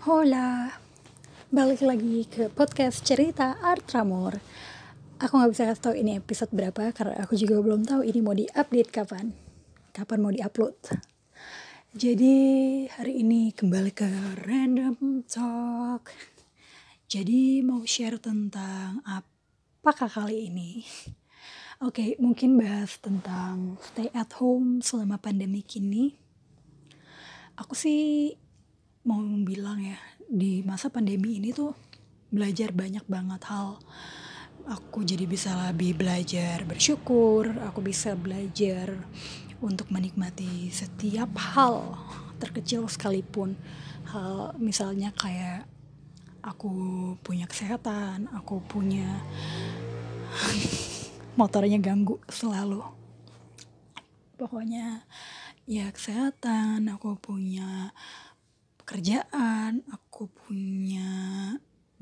Hola, balik lagi ke podcast cerita Art Ramor. Aku nggak bisa kasih tahu ini episode berapa karena aku juga belum tahu ini mau diupdate kapan, kapan mau diupload. Jadi hari ini kembali ke random talk. Jadi mau share tentang apakah kali ini? Oke, mungkin bahas tentang stay at home selama pandemi kini. Aku sih mau bilang ya di masa pandemi ini tuh belajar banyak banget hal. Aku jadi bisa lebih belajar bersyukur aku bisa belajar untuk menikmati setiap hal terkecil sekalipun. Hal misalnya kayak aku punya kesehatan aku punya motornya ganggu selalu. Pokoknya ya kesehatan aku punya pekerjaan, aku punya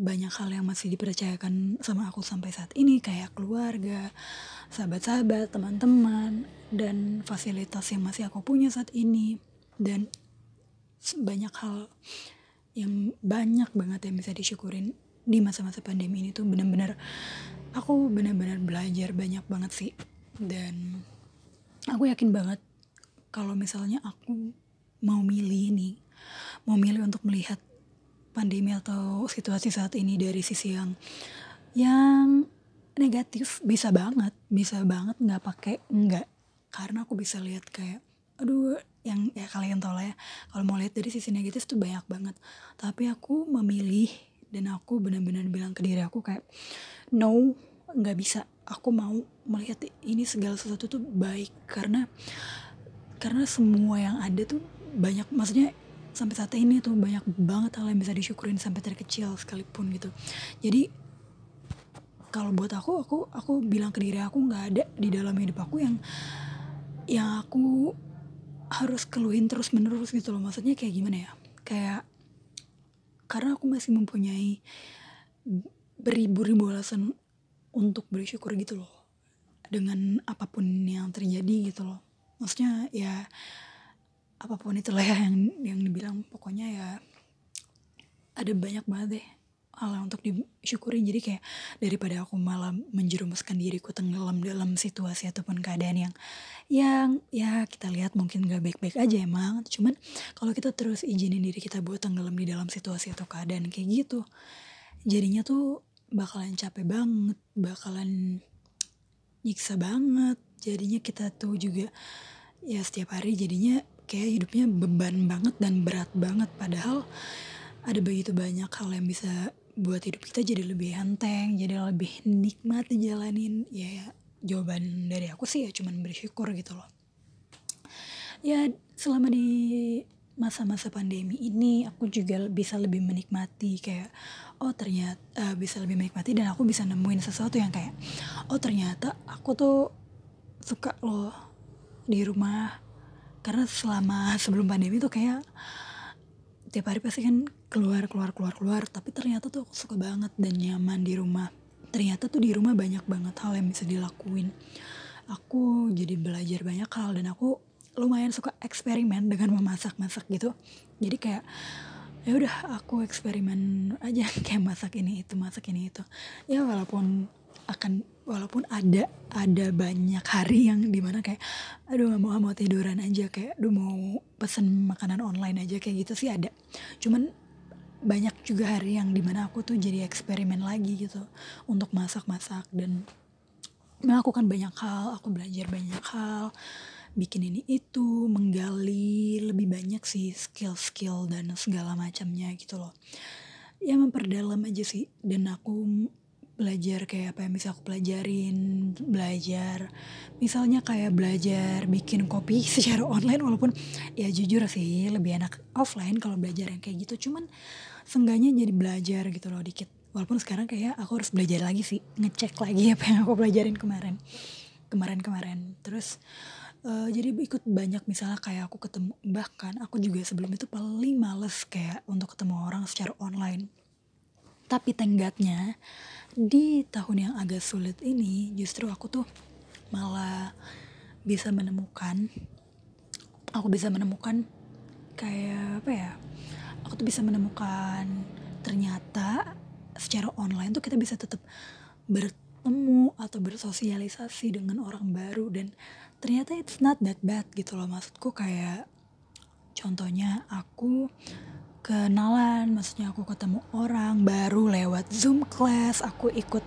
banyak hal yang masih dipercayakan sama aku sampai saat ini kayak keluarga, sahabat-sahabat, teman-teman, dan fasilitas yang masih aku punya saat ini. Dan banyak hal yang banyak banget yang bisa disyukurin di masa-masa pandemi ini tuh benar-benar aku benar-benar belajar banyak banget sih. Dan aku yakin banget kalau misalnya aku mau milih nih memilih untuk melihat pandemi atau situasi saat ini dari sisi yang yang negatif bisa banget bisa banget nggak pakai enggak karena aku bisa lihat kayak aduh yang ya kalian tau lah ya kalau mau lihat dari sisi negatif tuh banyak banget. Tapi aku memilih dan aku benar-benar bilang ke diri aku kayak no nggak bisa. Aku mau melihat ini segala sesuatu tuh baik. Karena karena semua yang ada tuh banyak maksudnya sampai saat ini tuh banyak banget hal yang bisa disyukurin sampai terkecil sekalipun gitu. Jadi kalau buat aku aku aku bilang ke diri aku nggak ada di dalam hidup aku yang yang aku harus keluhin terus menerus gitu loh. Maksudnya kayak gimana ya? Kayak karena aku masih mempunyai beribu-ribu alasan untuk bersyukur gitu loh. Dengan apa pun yang terjadi gitu loh. Maksudnya ya apa pun itulah ya yang yang dibilang. Pokoknya ya ada banyak banget deh hal untuk disyukurin jadi kayak daripada aku malah menjerumuskan diriku tenggelam dalam situasi ataupun keadaan yang yang ya kita lihat mungkin gak baik-baik aja emang. Cuman kalau kita terus izinin diri kita buat tenggelam di dalam situasi atau keadaan kayak gitu jadinya tuh bakalan capek banget bakalan nyiksa banget. Jadinya kita tuh juga ya setiap hari jadinya kayak hidupnya beban banget dan berat banget. Padahal ada begitu banyak hal yang bisa buat hidup kita jadi lebih enteng jadi lebih nikmat dijalanin. Ya jawaban dari aku sih ya cuman bersyukur gitu loh. Ya selama di masa-masa pandemi ini aku juga bisa lebih menikmati kayak oh ternyata uh, bisa lebih menikmati dan aku bisa nemuin sesuatu yang kayak oh ternyata aku tuh suka loh di rumah karena selama sebelum pandemi tuh kayak tiap hari pasti kan keluar keluar keluar keluar. Tapi ternyata tuh aku suka banget dan nyaman di rumah. Ternyata tuh di rumah banyak banget hal yang bisa dilakuin. Aku jadi belajar banyak hal dan aku lumayan suka eksperimen dengan memasak-masak gitu. Jadi kayak ya udah aku eksperimen aja. Kayak masak ini itu masak ini itu. Ya walaupun akan walaupun ada ada banyak hari yang di mana kayak aduh gak mau mau tiduran aja kayak aduh mau pesen makanan online aja kayak gitu sih ada. Cuman banyak juga hari yang di mana aku tuh jadi eksperimen lagi gitu untuk masak-masak dan melakukan banyak hal aku belajar banyak hal bikin ini itu menggali lebih banyak sih skill-skill dan segala macamnya gitu loh. Ya memperdalam aja sih dan aku belajar kayak apa yang bisa aku pelajarin belajar misalnya kayak belajar bikin kopi secara online walaupun ya jujur sih lebih enak offline kalau belajar yang kayak gitu. Cuman seenggaknya jadi belajar gitu loh dikit. Walaupun sekarang kayak aku harus belajar lagi sih ngecek lagi apa yang aku pelajarin kemarin kemarin-kemarin. Terus uh, jadi ikut banyak misalnya kayak aku ketemu bahkan aku juga sebelum itu paling males kayak untuk ketemu orang secara online. Tapi tenggatnya di tahun yang agak sulit ini justru aku tuh malah bisa menemukan aku bisa menemukan kayak apa ya aku tuh bisa menemukan ternyata secara online tuh kita bisa tetap bertemu atau bersosialisasi dengan orang baru dan ternyata it's not that bad gitu loh. Maksudku kayak contohnya aku kenalan maksudnya aku ketemu orang baru lewat zoom class aku ikut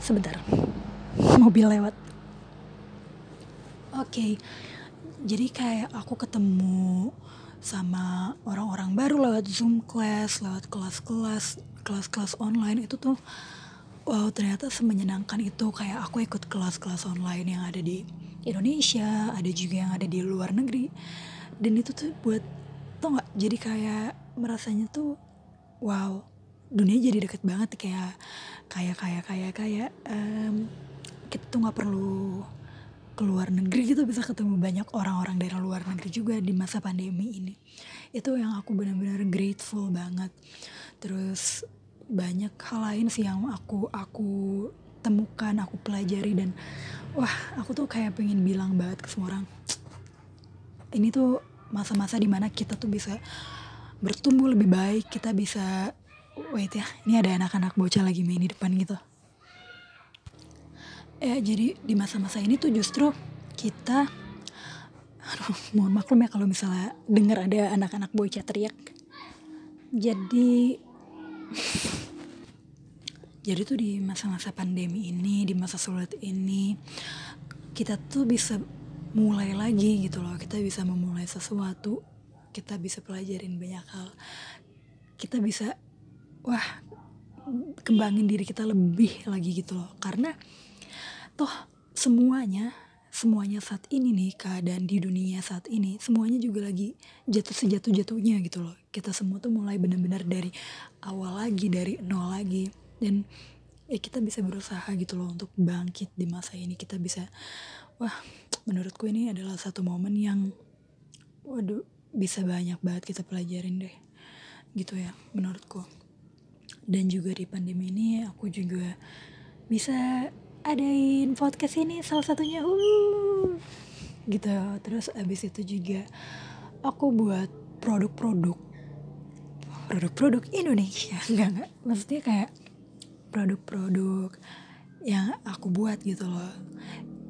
sebentar mobil lewat oke okay. jadi kayak aku ketemu sama orang-orang baru lewat zoom class lewat kelas-kelas kelas-kelas online itu tuh wow ternyata semenyenangkan itu kayak aku ikut kelas-kelas online yang ada di Indonesia ada juga yang ada di luar negeri dan itu tuh buat tau nggak jadi kayak merasanya tuh wow dunia jadi deket banget kayak kayak kayak kayak kayak um, kita tuh nggak perlu keluar negeri gitu bisa ketemu banyak orang-orang dari luar negeri juga di masa pandemi ini. Itu yang aku benar-benar grateful banget. Terus banyak hal lain sih yang aku aku temukan aku pelajari dan wah aku tuh kayak pengen bilang banget ke semua orang ini tuh masa-masa di mana kita tuh bisa bertumbuh lebih baik kita bisa wait ya ini ada anak-anak bocah lagi main di depan gitu. Ya jadi di masa-masa ini tuh justru kita aduh mohon maklum ya kalau misalnya dengar ada anak-anak bocah teriak. Jadi jadi tuh di masa-masa pandemi ini di masa sulit ini kita tuh bisa mulai lagi gitu loh. Kita bisa memulai sesuatu kita bisa pelajarin banyak hal. Kita bisa wah kembangin diri kita lebih lagi gitu loh. Karena toh semuanya semuanya saat ini nih keadaan di dunia saat ini semuanya juga lagi jatuh sejatuh jatuhnya gitu loh. Kita semua tuh mulai benar-benar dari awal lagi dari nol lagi. Dan ya kita bisa berusaha gitu loh untuk bangkit di masa ini. Kita bisa wah menurutku ini adalah satu momen yang waduh bisa banyak banget kita pelajarin deh gitu ya menurutku. Dan juga di pandemi ini aku juga bisa adain podcast ini salah satunya uh gitu. Terus abis itu juga aku buat produk-produk produk-produk Indonesia enggak enggak. Maksudnya kayak produk-produk yang aku buat gitu loh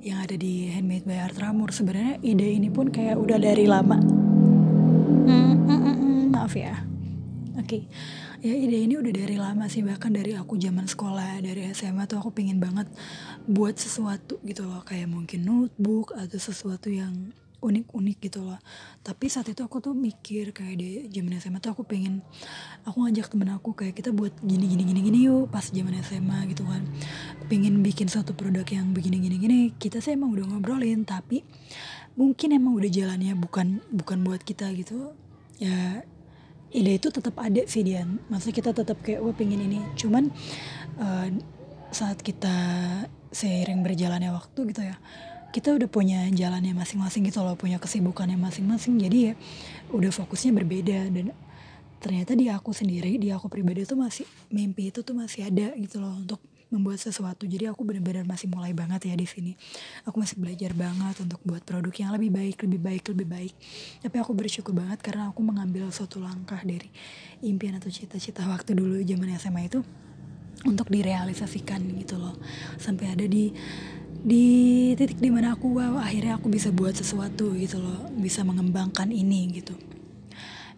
yang ada di Handmade by Art Ramur. Sebenarnya ide ini pun kayak udah dari lama. Mm, mm, mm, maaf ya. Oke, okay. ya ide ini udah dari lama sih. Bahkan dari aku zaman sekolah dari SMA tuh aku pengen banget buat sesuatu gitu loh. Kayak mungkin notebook atau sesuatu yang unik-unik gitu loh. Tapi saat itu aku tuh mikir kayak di zaman SMA tuh aku pengen aku ngajak temen aku kayak kita buat gini gini gini gini yuk pas zaman SMA gitu kan. Pengen bikin suatu produk yang begini gini gini. Kita sih emang udah ngobrolin tapi mungkin emang udah jalannya bukan bukan buat kita gitu. Ya ide itu tetap ada sih Dian. Maksudnya kita tetap kayak wah pengen ini. Cuman uh, saat kita seiring berjalannya waktu gitu ya kita udah punya jalannya masing-masing gitu loh punya kesibukannya masing-masing. Jadi ya udah fokusnya berbeda. Dan ternyata di aku sendiri di aku pribadi tuh masih mimpi itu tuh masih ada gitu loh untuk membuat sesuatu. Jadi aku benar-benar masih mulai banget ya di sini. Aku masih belajar banget untuk buat produk yang lebih baik lebih baik lebih baik. Tapi aku bersyukur banget karena aku mengambil suatu langkah dari impian atau cita-cita waktu dulu zaman SMA itu untuk direalisasikan gitu loh. Sampai ada di di titik di mana aku wow akhirnya aku bisa buat sesuatu gitu loh bisa mengembangkan ini gitu.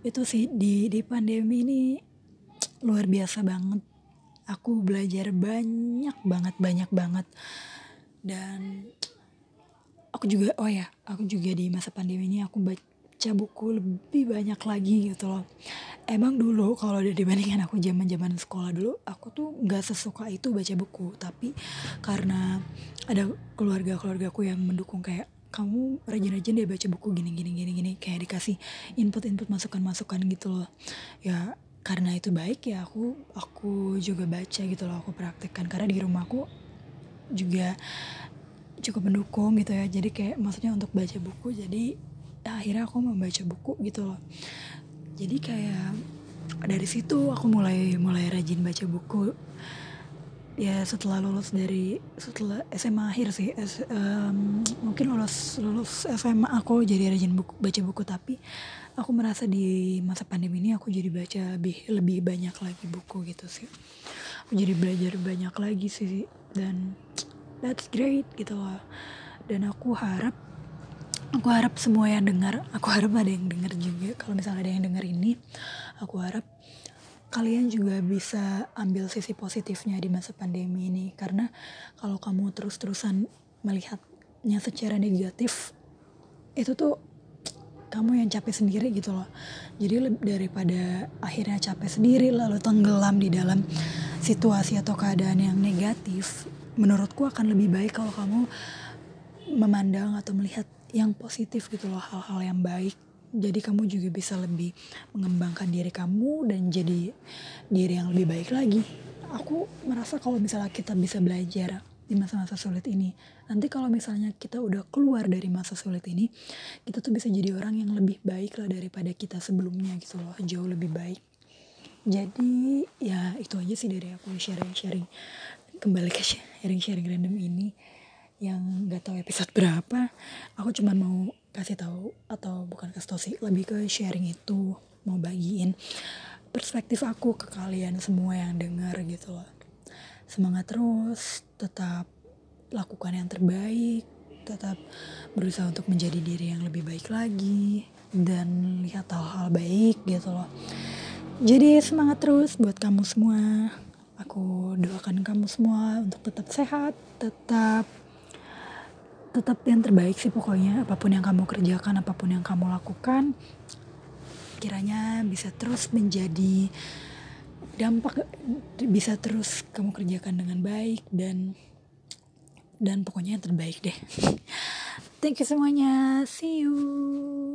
Itu sih di di pandemi ini luar biasa banget. Aku belajar banyak banget banyak banget. Dan aku juga oh ya aku juga di masa pandemi ini aku baca buku lebih banyak lagi gitu loh. Emang dulu kalau dibandingkan aku zaman zaman sekolah dulu aku tuh nggak sesuka itu baca buku. Tapi karena ada keluarga keluargaku yang mendukung kayak kamu rajin-rajin deh baca buku gini gini gini gini. Kayak dikasih input-input masukan-masukan gitu loh. Ya karena itu baik ya aku aku juga baca gitu loh aku praktekkan. Karena di rumahku juga cukup mendukung gitu ya. Jadi kayak maksudnya untuk baca buku jadi akhirnya aku membaca buku gitu loh. Jadi kayak dari situ aku mulai mulai rajin baca buku. Ya setelah lulus dari setelah SMA akhir sih S, um, mungkin lulus lulus SMA aku jadi rajin buku, baca buku. Tapi aku merasa di masa pandemi ini aku jadi baca lebih lebih banyak lagi buku gitu sih. Aku jadi belajar banyak lagi sih dan that's great gitu loh. Dan aku harap aku harap semua yang dengar aku harap ada yang dengar juga. Kalau misalnya ada yang dengar ini aku harap kalian juga bisa ambil sisi positifnya di masa pandemi ini. Karena kalau kamu terus-terusan melihatnya secara negatif itu tuh kamu yang capek sendiri gitu loh. Jadi daripada akhirnya capek sendiri lalu tenggelam di dalam situasi atau keadaan yang negatif menurutku akan lebih baik kalau kamu memandang atau melihat yang positif gitu loh hal-hal yang baik. Jadi kamu juga bisa lebih mengembangkan diri kamu dan jadi diri yang lebih baik lagi. Aku merasa kalau misalnya kita bisa belajar di masa-masa sulit ini nanti kalau misalnya kita udah keluar dari masa sulit ini kita tuh bisa jadi orang yang lebih baik lah daripada kita sebelumnya gitu loh jauh lebih baik. Jadi ya itu aja sih dari aku sharing-sharing. Kembali ke sharing-sharing random ini yang gak tahu episode berapa aku cuma mau kasih tahu atau bukan kasih tahu sih lebih ke sharing itu mau bagiin perspektif aku ke kalian semua yang dengar gitu loh. Semangat terus tetap lakukan yang terbaik tetap berusaha untuk menjadi diri yang lebih baik lagi dan lihat hal-hal baik gitu loh. Jadi semangat terus buat kamu semua. Aku doakan kamu semua untuk tetap sehat tetap tetap yang terbaik sih pokoknya. Apa pun yang kamu kerjakan apa pun yang kamu lakukan kiranya bisa terus menjadi dampak bisa terus kamu kerjakan dengan baik dan dan pokoknya yang terbaik deh. Thank you semuanya. See you